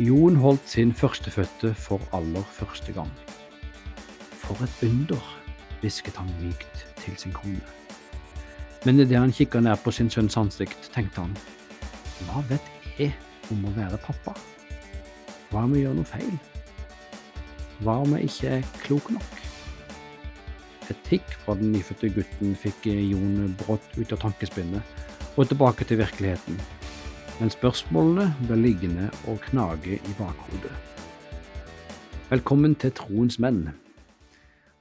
Jon holdt sin førstefødte for aller første gang. For et under, hvisket han mykt til sin kone. Men idet han kikka ned på sin sønns ansikt, tenkte han, hva vet jeg om å være pappa? Hva om jeg gjør noe feil? Hva om jeg ikke er klok nok? Et tikk fra den nyfødte gutten fikk Jon brått ut av tankespinnet og tilbake til virkeligheten men spørsmålene ble liggende og knage i bakhodet. Velkommen til Troens menn.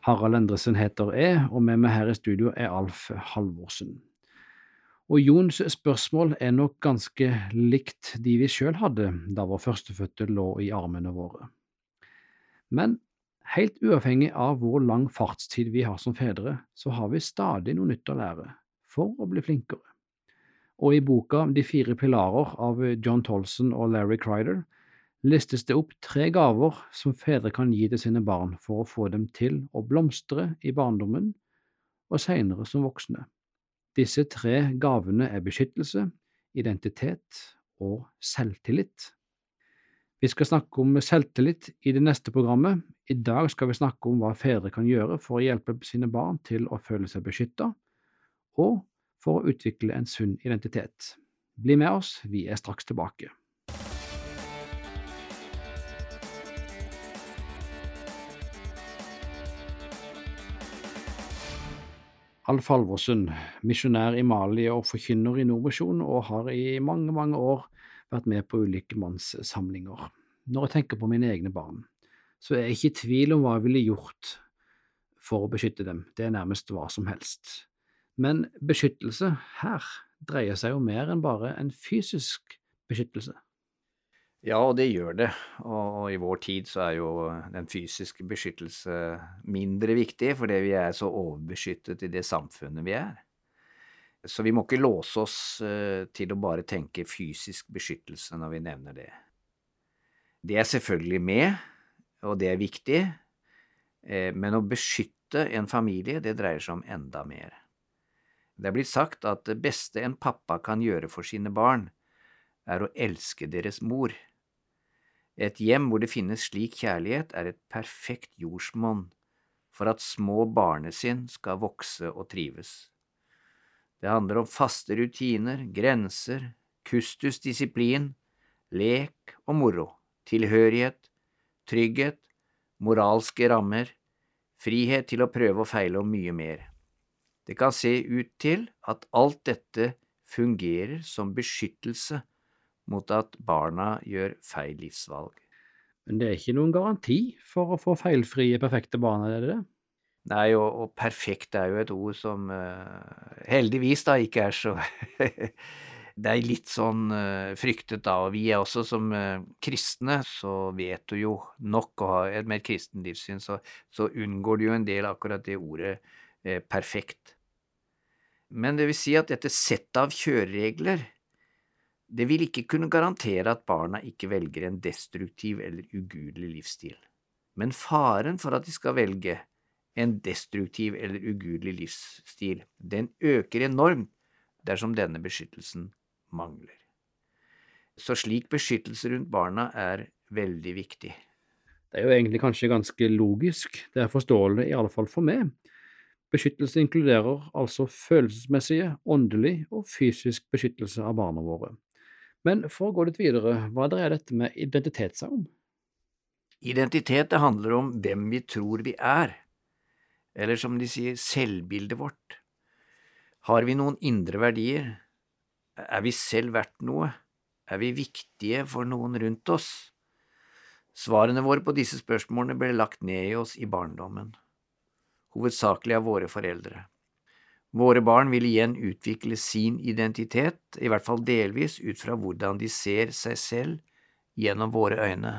Harald Endresen heter jeg, og med meg her i studio er Alf Halvorsen. Og Jons spørsmål er nok ganske likt de vi sjøl hadde da vår førstefødte lå i armene våre. Men helt uavhengig av hvor lang fartstid vi har som fedre, så har vi stadig noe nytt å lære for å bli flinkere og i boka De fire pilarer av John Tolson og Larry Crider listes det opp tre gaver som fedre kan gi til sine barn for å få dem til å blomstre i barndommen og senere som voksne. Disse tre gavene er beskyttelse, identitet og selvtillit. Vi skal snakke om selvtillit i det neste programmet. I dag skal vi snakke om hva fedre kan gjøre for å hjelpe sine barn til å føle seg beskytta, og for å utvikle en sunn identitet. Bli med oss, vi er straks tilbake. Alf Halvorsen, misjonær i Mali og forkynner i Nordmisjonen, og har i mange, mange år vært med på ulike mannssamlinger. Når jeg tenker på mine egne barn, så er jeg ikke i tvil om hva jeg ville gjort for å beskytte dem, det er nærmest hva som helst. Men beskyttelse her dreier seg jo mer enn bare en fysisk beskyttelse. Ja, og det gjør det. Og i vår tid så er jo den fysiske beskyttelse mindre viktig, fordi vi er så overbeskyttet i det samfunnet vi er. Så vi må ikke låse oss eh, til å bare tenke fysisk beskyttelse når vi nevner det. Det er selvfølgelig med, og det er viktig, eh, men å beskytte en familie, det dreier seg om enda mer. Det er blitt sagt at det beste en pappa kan gjøre for sine barn, er å elske deres mor. Et hjem hvor det finnes slik kjærlighet, er et perfekt jordsmonn for at små barnesinn skal vokse og trives. Det handler om faste rutiner, grenser, kustus disiplin, lek og moro, tilhørighet, trygghet, moralske rammer, frihet til å prøve og feile og mye mer. Det kan se ut til at alt dette fungerer som beskyttelse mot at barna gjør feil livsvalg. Men det er ikke noen garanti for å få feilfrie, perfekte barn, er det det? Nei, og, og perfekt er jo et ord som uh, heldigvis da ikke er så Det er litt sånn uh, fryktet da, og vi er også som uh, kristne, så vet du jo nok å ha et mer kristent livssyn, så, så unngår du jo en del akkurat det ordet perfekt. Men det vil si at dette settet av kjøreregler, det vil ikke kunne garantere at barna ikke velger en destruktiv eller ugudelig livsstil. Men faren for at de skal velge en destruktiv eller ugudelig livsstil, den øker enormt dersom denne beskyttelsen mangler. Så slik beskyttelse rundt barna er veldig viktig. Det er jo egentlig kanskje ganske logisk, det er forståelig i alle fall for meg. Beskyttelse inkluderer altså følelsesmessige, åndelig og fysisk beskyttelse av barna våre. Men for å gå litt videre, hva er dette med identitet seg om? Identitet det handler om hvem vi tror vi er, eller som de sier, selvbildet vårt. Har vi noen indre verdier? Er vi selv verdt noe? Er vi viktige for noen rundt oss? Svarene våre på disse spørsmålene ble lagt ned i oss i barndommen hovedsakelig av våre foreldre. Våre barn vil igjen utvikle sin identitet, i hvert fall delvis, ut fra hvordan de ser seg selv gjennom våre øyne.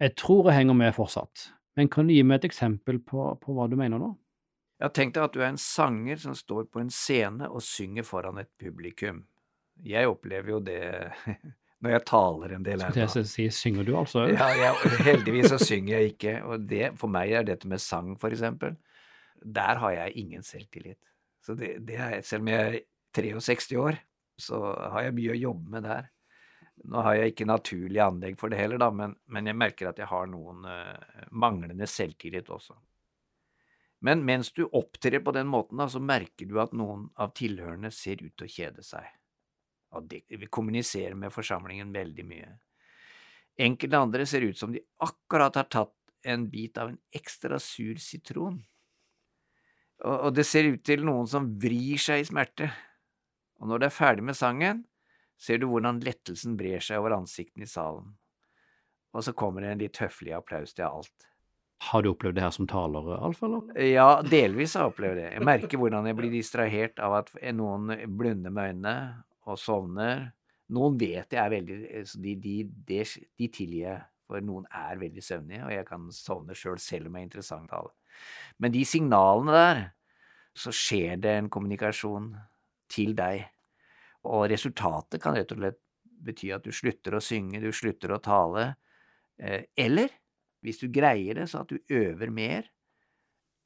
Jeg tror jeg henger med fortsatt, men kan du gi meg et eksempel på, på hva du mener nå? Ja, tenk deg at du er en sanger som står på en scene og synger foran et publikum. Jeg opplever jo det når jeg taler en del. Skal jeg si, synger du altså? Ja, jeg, heldigvis så synger jeg ikke. Og det, for meg er dette med sang, for eksempel, der har jeg ingen selvtillit. Så det, det er, selv om jeg er 63 år, så har jeg mye å jobbe med der. Nå har jeg ikke naturlig anlegg for det heller, da, men, men jeg merker at jeg har noen uh, manglende selvtillit også. Men mens du opptrer på den måten, da, så merker du at noen av tilhørende ser ut til å kjede seg. Og de kommuniserer med forsamlingen veldig mye. Enkelte andre ser ut som de akkurat har tatt en bit av en ekstra sur sitron. Og, og det ser ut til noen som vrir seg i smerte. Og når det er ferdig med sangen, ser du hvordan lettelsen brer seg over ansiktene i salen. Og så kommer det en litt høflig applaus til alt. Har du opplevd det her som taler, Alf? eller? Ja, delvis har jeg opplevd det. Jeg merker hvordan jeg blir distrahert av at noen blunder med øynene og sovner. Noen vet jeg er veldig De, de, de, de tilgir jeg, for noen er veldig søvnige, og jeg kan sovne sjøl selv, selv om jeg er interessant tale. Men de signalene der, så skjer det en kommunikasjon til deg, og resultatet kan rett og slett bety at du slutter å synge, du slutter å tale, eh, eller hvis du greier det så at du øver mer,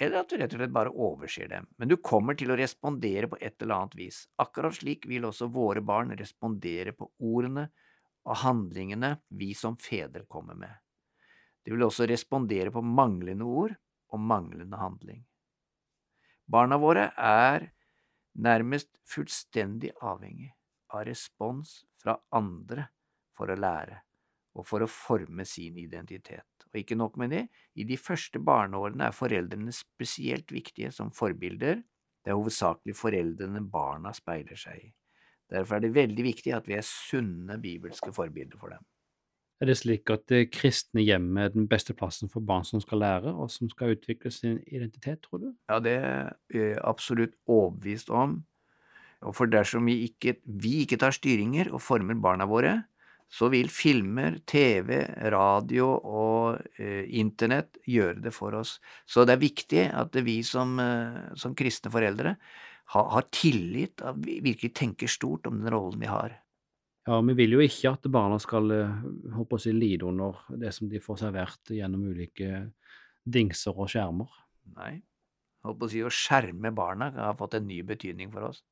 eller at du rett og slett bare overser dem, men du kommer til å respondere på et eller annet vis. Akkurat slik vil også våre barn respondere på ordene og handlingene vi som fedre kommer med. De vil også respondere på manglende ord og manglende handling. Barna våre er nærmest fullstendig avhengig av respons fra andre for å lære og for å forme sin identitet. Og ikke nok med det, i de første barneårene er foreldrene spesielt viktige som forbilder, det er hovedsakelig foreldrene barna speiler seg i. Derfor er det veldig viktig at vi er sunne bibelske forbilder for dem. Er det slik at det kristne hjemmet er den beste plassen for barn som skal lære, og som skal utvikle sin identitet, tror du? Ja, det er jeg absolutt overbevist om. Og for dersom vi ikke, vi ikke tar styringer og former barna våre, så vil filmer, TV, radio og eh, internett gjøre det for oss. Så det er viktig at vi som, eh, som kristne foreldre har, har tillit, at vi virkelig tenker stort om den rollen vi har. Ja, vi vil jo ikke at barna skal håper eh, å si, lide under det som de får servert gjennom ulike dingser og skjermer. Nei, håper å si å skjerme barna har fått en ny betydning for oss.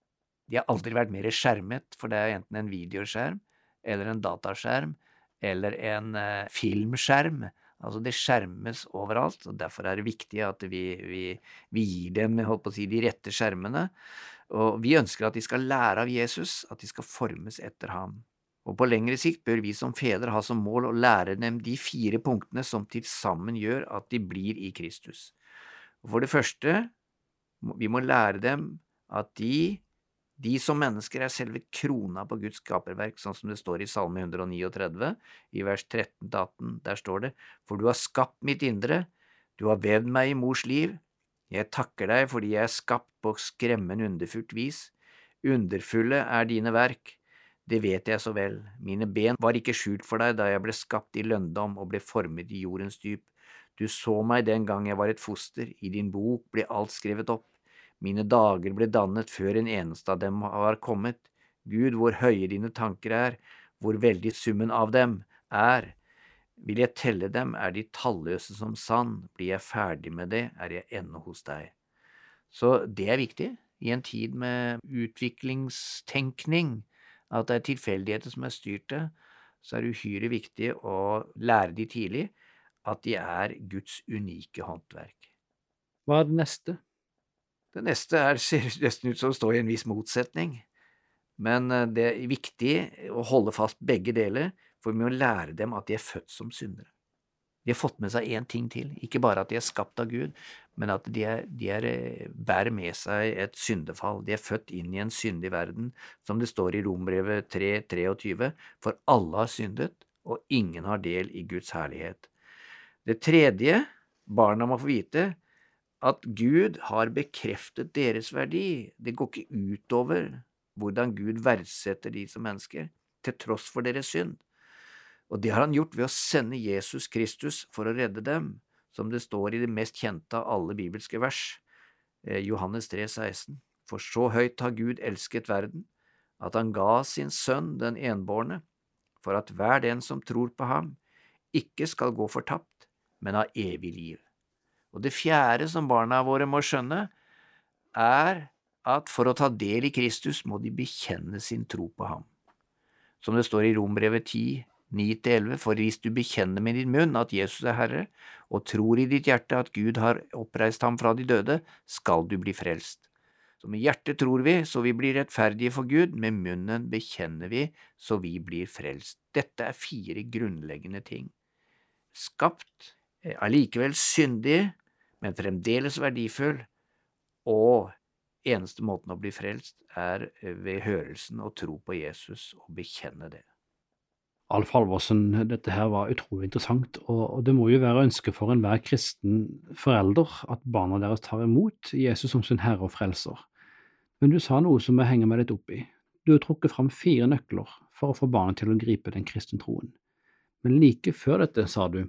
De har aldri vært mer skjermet, for det er enten en videoskjerm eller en dataskjerm eller en eh, filmskjerm. Altså det skjermes overalt, og derfor er det viktig at vi, vi, vi gir dem si, de rette skjermene. Og vi ønsker at de skal lære av Jesus, at de skal formes etter ham. Og på lengre sikt bør vi som fedre ha som mål å lære dem de fire punktene som til sammen gjør at de blir i Kristus. For det første, vi må lære dem at de de som mennesker er selve krona på Guds skaperverk, sånn som det står i Salme 139, i vers 13–18. Der står det, For du har skapt mitt indre, du har vevd meg i mors liv. Jeg takker deg fordi jeg er skapt på skremmende underfullt vis. Underfulle er dine verk, det vet jeg så vel. Mine ben var ikke skjult for deg da jeg ble skapt i lønndom og ble formet i jordens dyp. Du så meg den gang jeg var et foster, i din bok ble alt skrevet opp. Mine dager ble dannet før en eneste av dem var kommet. Gud, hvor høye dine tanker er, hvor veldig summen av dem er. Vil jeg telle dem, er de talløse som sand, blir jeg ferdig med det, er jeg ennå hos deg. Så det er viktig i en tid med utviklingstenkning, at det er tilfeldigheter som er styrt det, så er det uhyre viktig å lære de tidlig at de er Guds unike håndverk. Hva er det neste? Det neste er, ser nesten ut som å stå i en viss motsetning, men eh, det er viktig å holde fast begge deler, for vi må lære dem at de er født som syndere. De har fått med seg én ting til, ikke bare at de er skapt av Gud, men at de, er, de er, eh, bærer med seg et syndefall. De er født inn i en syndig verden, som det står i Rombrevet 3.23, for alle har syndet, og ingen har del i Guds herlighet. Det tredje barna må få vite, at Gud har bekreftet deres verdi. Det går ikke utover hvordan Gud verdsetter de som mennesker, til tross for deres synd. Og det har han gjort ved å sende Jesus Kristus for å redde dem, som det står i det mest kjente av alle bibelske vers, eh, Johannes 3, 16. For så høyt har Gud elsket verden, at han ga sin sønn den enbårne, for at hver den som tror på ham, ikke skal gå fortapt, men ha evig liv. Og det fjerde som barna våre må skjønne, er at for å ta del i Kristus må de bekjenne sin tro på ham. som det står i Rombrevet 10, 9-11, for hvis du bekjenner med din munn at Jesus er Herre, og tror i ditt hjerte at Gud har oppreist ham fra de døde, skal du bli frelst. Så med hjertet tror vi, så vi blir rettferdige for Gud, med munnen bekjenner vi, så vi blir frelst. Dette er fire grunnleggende ting. Skapt, allikevel syndig, men fremdeles verdifull, og eneste måten å bli frelst er ved hørelsen og tro på Jesus og bekjenne det. Alf Halvorsen, dette her var utrolig interessant, og det må jo være ønsket for enhver kristen forelder at barna deres tar imot Jesus som sin herre og frelser. Men du sa noe som jeg henger meg litt opp i. Du har trukket fram fire nøkler for å få barna til å gripe den kristne troen. Men like før dette sa du,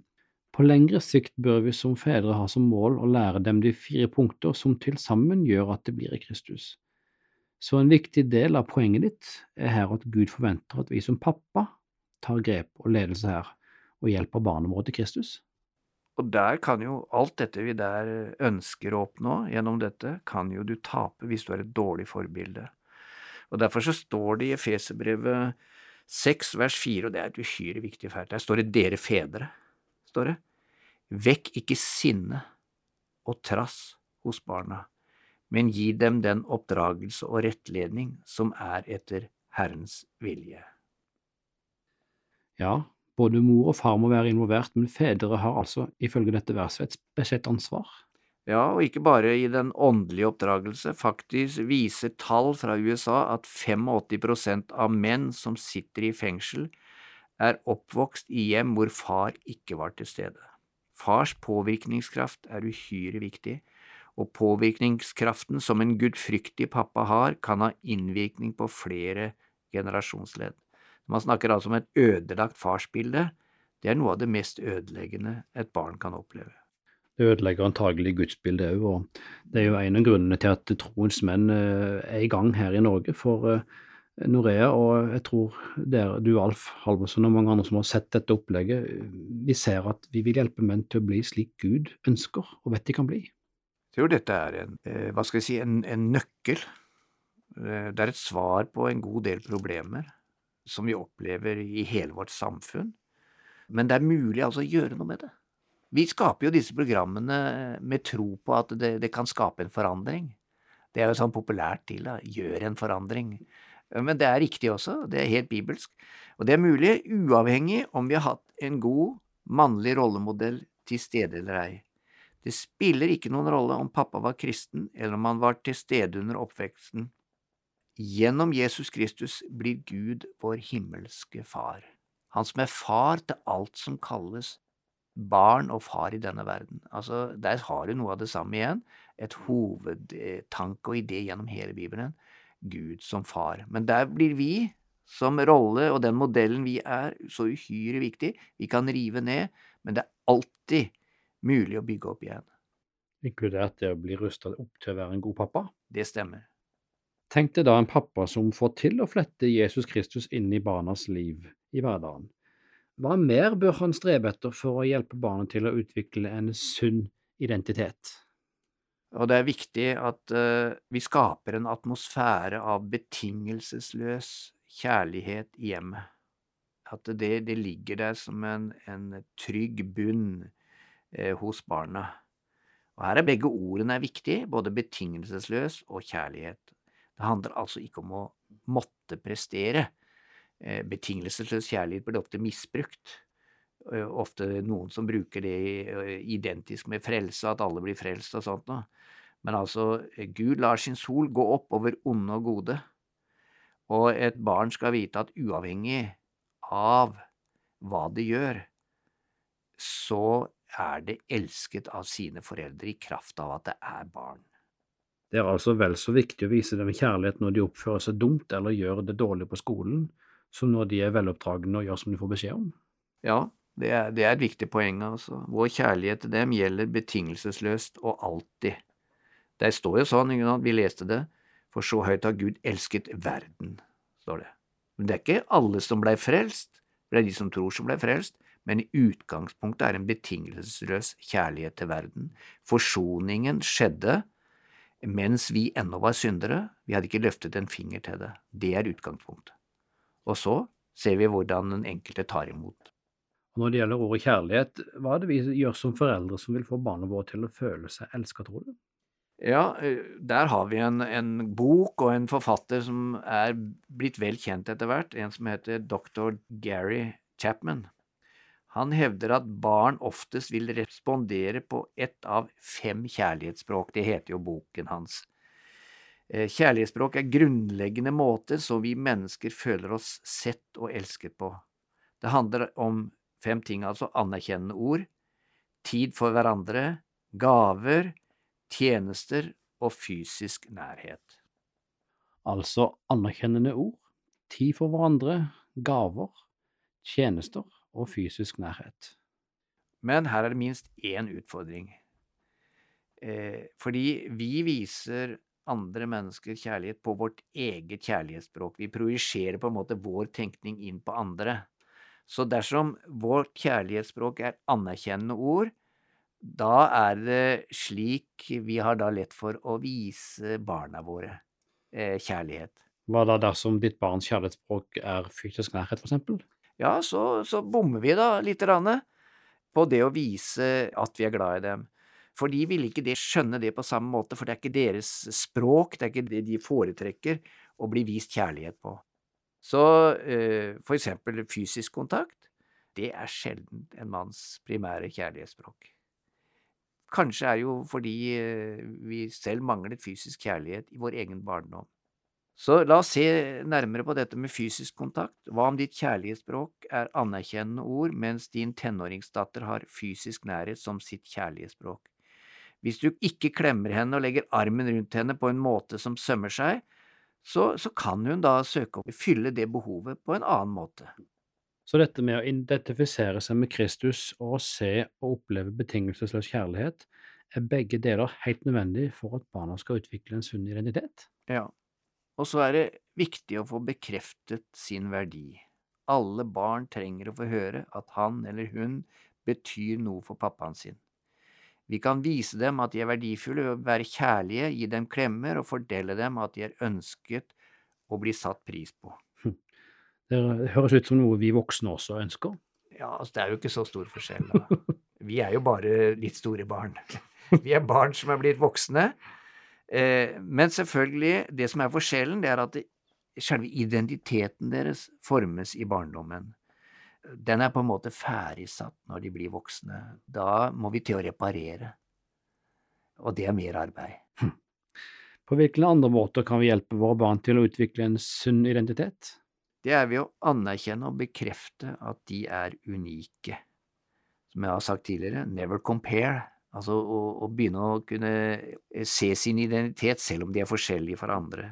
på lengre sikt bør vi som fedre ha som mål å lære dem de fire punkter som til sammen gjør at det blir i Kristus. Så en viktig del av poenget ditt er her at Gud forventer at vi som pappa tar grep og ledelse her, og hjelper barnet vårt til Kristus. Og der kan jo alt dette vi der ønsker å oppnå gjennom dette, kan jo du tape hvis du er et dårlig forbilde. Og Derfor så står det i Efeserbrevet 6 vers 4, og det er et uhyre viktig ferd, der står det dere fedre, står det. Vekk ikke sinne og trass hos barna, men gi dem den oppdragelse og rettledning som er etter Herrens vilje. Ja, både mor og far må være involvert, men fedre har altså, ifølge dette verset, et spesielt ansvar. Ja, og ikke bare i den åndelige oppdragelse. Faktisk viser tall fra USA at 85% av menn som sitter i fengsel, er oppvokst i hjem hvor far ikke var til stede. Fars påvirkningskraft er uhyre viktig, og påvirkningskraften som en gudfryktig pappa har, kan ha innvirkning på flere generasjonsledd. Man snakker altså om et ødelagt farsbilde. Det er noe av det mest ødeleggende et barn kan oppleve. Det ødelegger antagelig gudsbildet òg, og det er jo en av grunnene til at troens menn eh, er i gang her i Norge. For eh, Norea og jeg tror der, du Alf Halvorsen og mange andre som har sett dette opplegget, vi ser at vi vil hjelpe menn til å bli slik Gud ønsker og vet de kan bli. Jeg tror dette er en, eh, hva skal jeg si, en, en nøkkel. Det er et svar på en god del problemer som vi opplever i hele vårt samfunn. Men det er mulig altså å gjøre noe med det. Vi skaper jo disse programmene med tro på at det, det kan skape en forandring. Det er jo sånn populært til, da. Gjør en forandring. Men det er riktig også, det er helt bibelsk. Og det er mulig uavhengig om vi har hatt en god mannlig rollemodell til stede eller ei. Det spiller ikke noen rolle om pappa var kristen, eller om han var til stede under oppveksten. Gjennom Jesus Kristus blir Gud vår himmelske Far, Han som er far til alt som kalles barn og far i denne verden. Altså, Der har du noe av det samme igjen, et hovedtanke og idé gjennom hele Bibelen, Gud som far. Men der blir vi, som rolle og den modellen vi er, så uhyre viktig. Vi kan rive ned, men det er alltid mulig å bygge opp igjen. Inkludert det å bli rusta opp til å være en god pappa? Det stemmer. Tenk deg da en pappa som får til å flette Jesus Kristus inn i barnas liv i hverdagen. Hva mer bør han strebe etter for å hjelpe barnet til å utvikle en sunn identitet? Og det er viktig at uh, vi skaper en atmosfære av betingelsesløs kjærlighet i hjemmet. At det, det ligger der som en, en trygg bunn eh, hos barna. Og her er begge ordene viktige, både betingelsesløs og kjærlighet. Det handler altså ikke om å måtte prestere. Eh, betingelsesløs kjærlighet blir ofte misbrukt. Ofte noen som bruker det identisk med frelse, at alle blir frelst og sånt noe. Men altså, Gud lar sin sol gå opp over onde og gode, og et barn skal vite at uavhengig av hva det gjør, så er det elsket av sine foreldre i kraft av at det er barn. Det er altså vel så viktig å vise dem kjærlighet når de oppfører seg dumt eller gjør det dårlig på skolen, som når de er veloppdragne og gjør som de får beskjed om. Ja, det er, det er et viktig poeng, altså. Vår kjærlighet til dem gjelder betingelsesløst og alltid. Det står jo sånn, vi leste det, for så høyt har Gud elsket verden, står det. Men det er ikke alle som blei frelst, det er de som tror som blei frelst, men i utgangspunktet er en betingelsesløs kjærlighet til verden. Forsoningen skjedde mens vi ennå var syndere, vi hadde ikke løftet en finger til det. Det er utgangspunktet. Og så ser vi hvordan den enkelte tar imot. Når det gjelder ordet kjærlighet, hva er det vi gjør som foreldre som vil få barna våre til å føle seg elska, tror du? Ja, eh, der har vi en, en, bok og en forfatter som er blitt vel kjent etter hvert, en som heter dr. Gary Chapman. Han hevder at barn oftest vil respondere på ett av fem kjærlighetsspråk, det heter jo boken hans. Eh, kjærlighetsspråk er grunnleggende måter så vi mennesker føler oss sett og elsket på. Det handler om fem ting, altså anerkjennende ord, tid for hverandre, gaver, tjenester og fysisk nærhet. Altså anerkjennende ord, tid for hverandre, gaver, tjenester og fysisk nærhet. Men her er det minst én utfordring. Eh, fordi vi viser andre mennesker kjærlighet på vårt eget kjærlighetsspråk. Vi projiserer på en måte vår tenkning inn på andre. Så dersom vårt kjærlighetsspråk er anerkjennende ord, da er det slik vi har da lett for å vise barna våre eh, kjærlighet. Hva da dersom ditt barns kjærlighetsspråk er fysisk nærhet, eksempel? Ja, så, så bommer vi da lite grann på det å vise at vi er glad i dem. For de vil ikke det skjønne det på samme måte, for det er ikke deres språk, det er ikke det de foretrekker å bli vist kjærlighet på. Så eh, for eksempel fysisk kontakt, det er sjelden en manns primære kjærlighetsspråk. Kanskje er jo fordi eh, vi selv manglet fysisk kjærlighet i vår egen barndom. Så la oss se nærmere på dette med fysisk kontakt. Hva om ditt kjærlighetsspråk er anerkjennende ord, mens din tenåringsdatter har fysisk nærhet som sitt kjærlighetsspråk? Hvis du ikke klemmer henne og legger armen rundt henne på en måte som sømmer seg, så, så kan hun da søke å fylle det behovet på en annen måte. Så dette med å identifisere seg med Kristus og se og oppleve betingelsesløs kjærlighet, er begge deler helt nødvendig for at barna skal utvikle en sunn identitet? Ja, og så er det viktig å få bekreftet sin verdi. Alle barn trenger å få høre at han eller hun betyr noe for pappaen sin. Vi kan vise dem at de er verdifulle ved å være kjærlige, gi dem klemmer og fordele dem at de er ønsket og blir satt pris på. Hm. Det høres ut som noe vi voksne også ønsker. Ja, altså det er jo ikke så stor forskjell, da. Vi er jo bare litt store barn. Vi er barn som er blitt voksne. Eh, men selvfølgelig, det som er forskjellen, det er at selve identiteten deres formes i barndommen den er på en måte ferdigsatt når de blir voksne. Da må vi til å reparere. Og det er mer arbeid. Hm. På hvilke andre måter kan vi hjelpe våre barn til å utvikle en sunn identitet? Det er ved å anerkjenne og bekrefte at de er unike. Som jeg har sagt tidligere, never compare. Altså å, å begynne å kunne se sin identitet selv om de er forskjellige fra andre.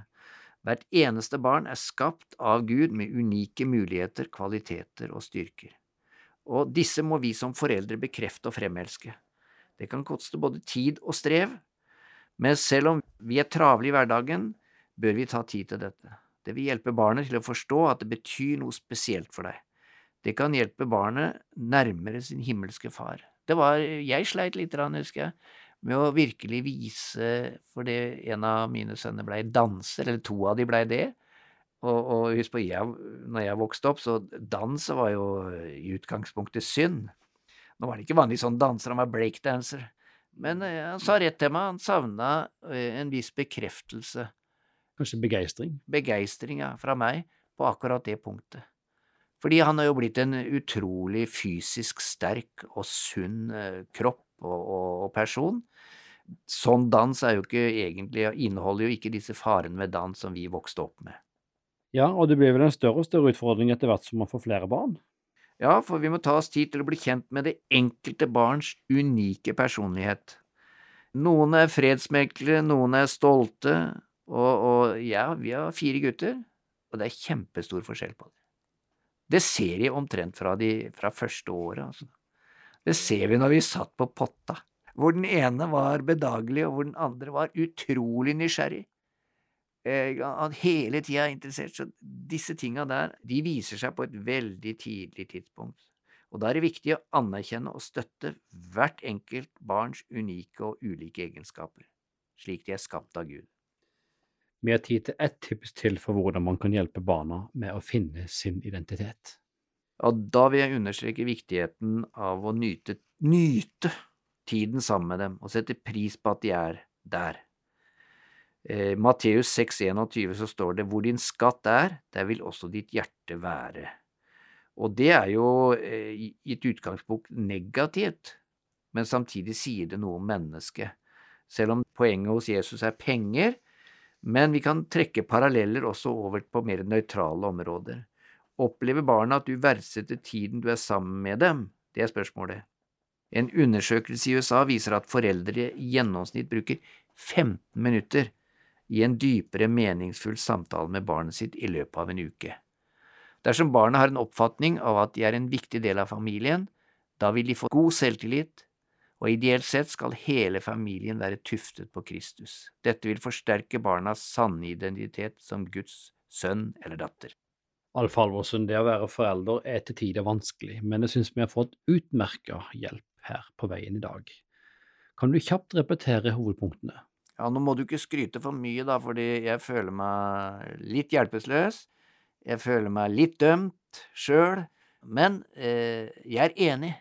Hvert eneste barn er skapt av Gud med unike muligheter, kvaliteter og styrker. Og disse må vi som foreldre bekrefte og fremelske. Det kan koste både tid og strev, men selv om vi er travle i hverdagen, bør vi ta tid til dette. Det vil hjelpe barnet til å forstå at det betyr noe spesielt for deg. Det kan hjelpe barnet nærmere sin himmelske far. Det var, Jeg sleit litt, husker jeg, med å virkelig vise For det en av mine sønner blei danser, eller to av de blei det. Og, og husk på, jeg, når jeg vokste opp, så dans var jo i utgangspunktet synd. Nå var det ikke vanlig sånn danser, han var breakdanser. Men eh, han sa rett til meg, han savna eh, en viss bekreftelse. Kanskje begeistring? Begeistring, ja, fra meg, på akkurat det punktet. Fordi han har jo blitt en utrolig fysisk sterk og sunn eh, kropp og, og, og person. Sånn dans er jo ikke egentlig, inneholder jo ikke disse farene ved dans som vi vokste opp med. Ja, og det blir vel en større og større utfordring etter hvert som man får flere barn? Ja, for vi må ta oss tid til å bli kjent med det enkelte barns unike personlighet. Noen er fredsmeklere, noen er stolte, og, og ja, vi har fire gutter, og det er kjempestor forskjell på det. Det ser jeg omtrent fra, de, fra første året, altså. Det ser vi når vi satt på potta, hvor den ene var bedagelig, og hvor den andre var utrolig nysgjerrig. Eh, han hele tida er interessert, så disse tinga der, de viser seg på et veldig tidlig tidspunkt. Og da er det viktig å anerkjenne og støtte hvert enkelt barns unike og ulike egenskaper, slik de er skapt av Gud. Vi har tid til ett tips til for hvordan man kan hjelpe barna med å finne sin identitet. Og da vil jeg understreke viktigheten av å nyte, nyte tiden sammen med dem og sette pris på at de er der. Eh, Matteus 6,21 så står det hvor din skatt er, der vil også ditt hjerte være. Og det er jo eh, i et utgangspunkt negativt, men samtidig sier det noe om mennesket. Selv om poenget hos Jesus er penger, men vi kan trekke paralleller også over på mer nøytrale områder. Opplever barna at du verdsetter tiden du er sammen med dem? Det er spørsmålet. En undersøkelse i USA viser at foreldre i gjennomsnitt bruker 15 minutter i en dypere, meningsfull samtale med barnet sitt i løpet av en uke. Dersom barna har en oppfatning av at de er en viktig del av familien, da vil de få god selvtillit, og ideelt sett skal hele familien være tuftet på Kristus. Dette vil forsterke barnas sanne identitet som Guds sønn eller datter. Alf Halvorsen, det å være forelder er til tider vanskelig, men jeg synes vi har fått utmerka hjelp her på veien i dag. Kan du kjapt repetere hovedpunktene? Ja, nå må du ikke skryte for mye, da, fordi jeg føler meg litt hjelpeløs. Jeg føler meg litt dømt sjøl, men eh, jeg er enig.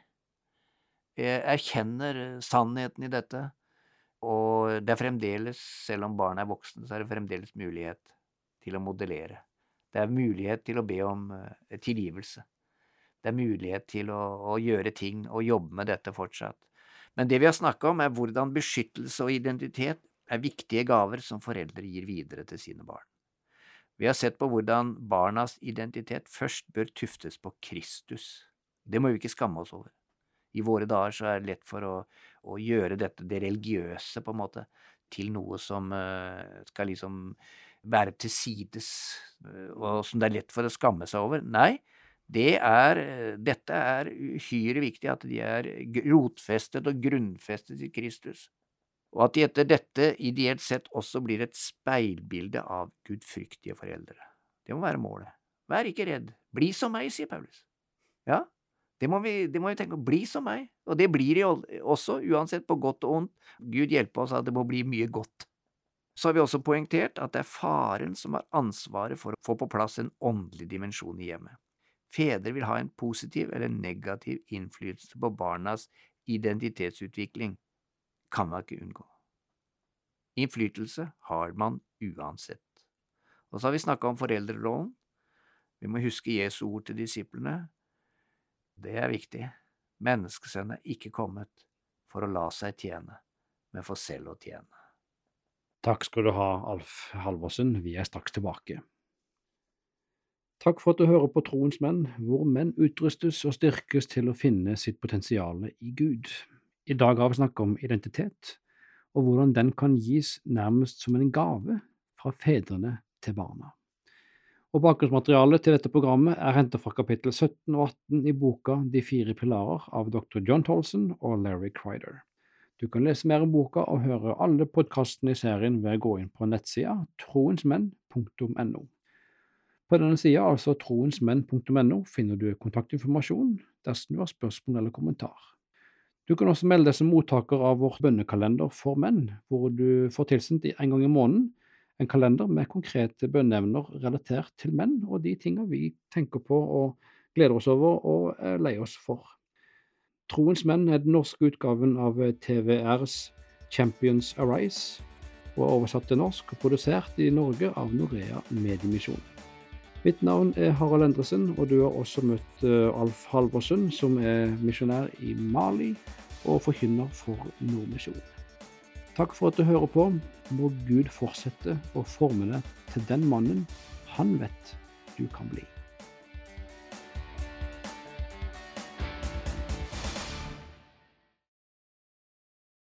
Jeg erkjenner sannheten i dette, og det er fremdeles, selv om barnet er voksne, så er det fremdeles mulighet til å modellere. Det er mulighet til å be om eh, tilgivelse. Det er mulighet til å, å gjøre ting og jobbe med dette fortsatt. Men det vi har snakka om, er hvordan beskyttelse og identitet er viktige gaver som foreldre gir videre til sine barn. Vi har sett på hvordan barnas identitet først bør tuftes på Kristus. Det må vi ikke skamme oss over. I våre dager så er det lett for å, å gjøre dette, det religiøse, på en måte, til noe som uh, skal liksom være til sides, uh, og som det er lett for å skamme seg over. Nei, det er, dette er uhyre viktig, at de er rotfestet og grunnfestet i Kristus og at de etter dette ideelt sett også blir et speilbilde av gudfryktige foreldre. Det må være målet. Vær ikke redd, bli som meg, sier Paulus. Ja, det må, vi, det må vi tenke, bli som meg, og det blir de også, uansett på godt og ondt. Gud hjelpe oss at det må bli mye godt. Så har vi også poengtert at det er faren som har ansvaret for å få på plass en åndelig dimensjon i hjemmet. Fedre vil ha en positiv eller negativ innflytelse på barnas identitetsutvikling kan man ikke unngå. Innflytelse har man uansett. Og så har vi snakka om foreldrerollen. Vi må huske Jesu ord til disiplene. Det er viktig. Menneskesønnen er ikke kommet for å la seg tjene, men for selv å tjene. Takk skal du ha, Alf Halvorsen. Vi er straks tilbake. Takk for at du hører på Troens menn, hvor menn utrustes og styrkes til å finne sitt potensial i Gud. I dag har vi snakket om identitet, og hvordan den kan gis nærmest som en gave fra fedrene til barna. Og Bakgrunnsmaterialet til dette programmet er hentet fra kapittel 17 og 18 i boka De fire pilarer av dr. John Tolson og Larry Crider. Du kan lese mer om boka og høre alle podkastene i serien ved å gå inn på nettsida troensmenn.no. På denne sida, altså troensmenn.no, finner du kontaktinformasjon dersom du har spørsmål eller kommentar. Du kan også melde deg som mottaker av vår bønnekalender for menn, hvor du får tilsendt en gang i måneden en kalender med konkrete bønneevner relatert til menn og de tinga vi tenker på og gleder oss over og er lei oss for. Troens menn er den norske utgaven av TVRs Champions Arise, og er oversatt til norsk og produsert i Norge av Norea Mediemisjon. Mitt navn er Harald Endresen, og du har også møtt uh, Alf Halvorsen, som er misjonær i Mali og forkynner for Nordmisjonen. Takk for at du hører på. Må Gud fortsette å forme deg til den mannen han vet du kan bli.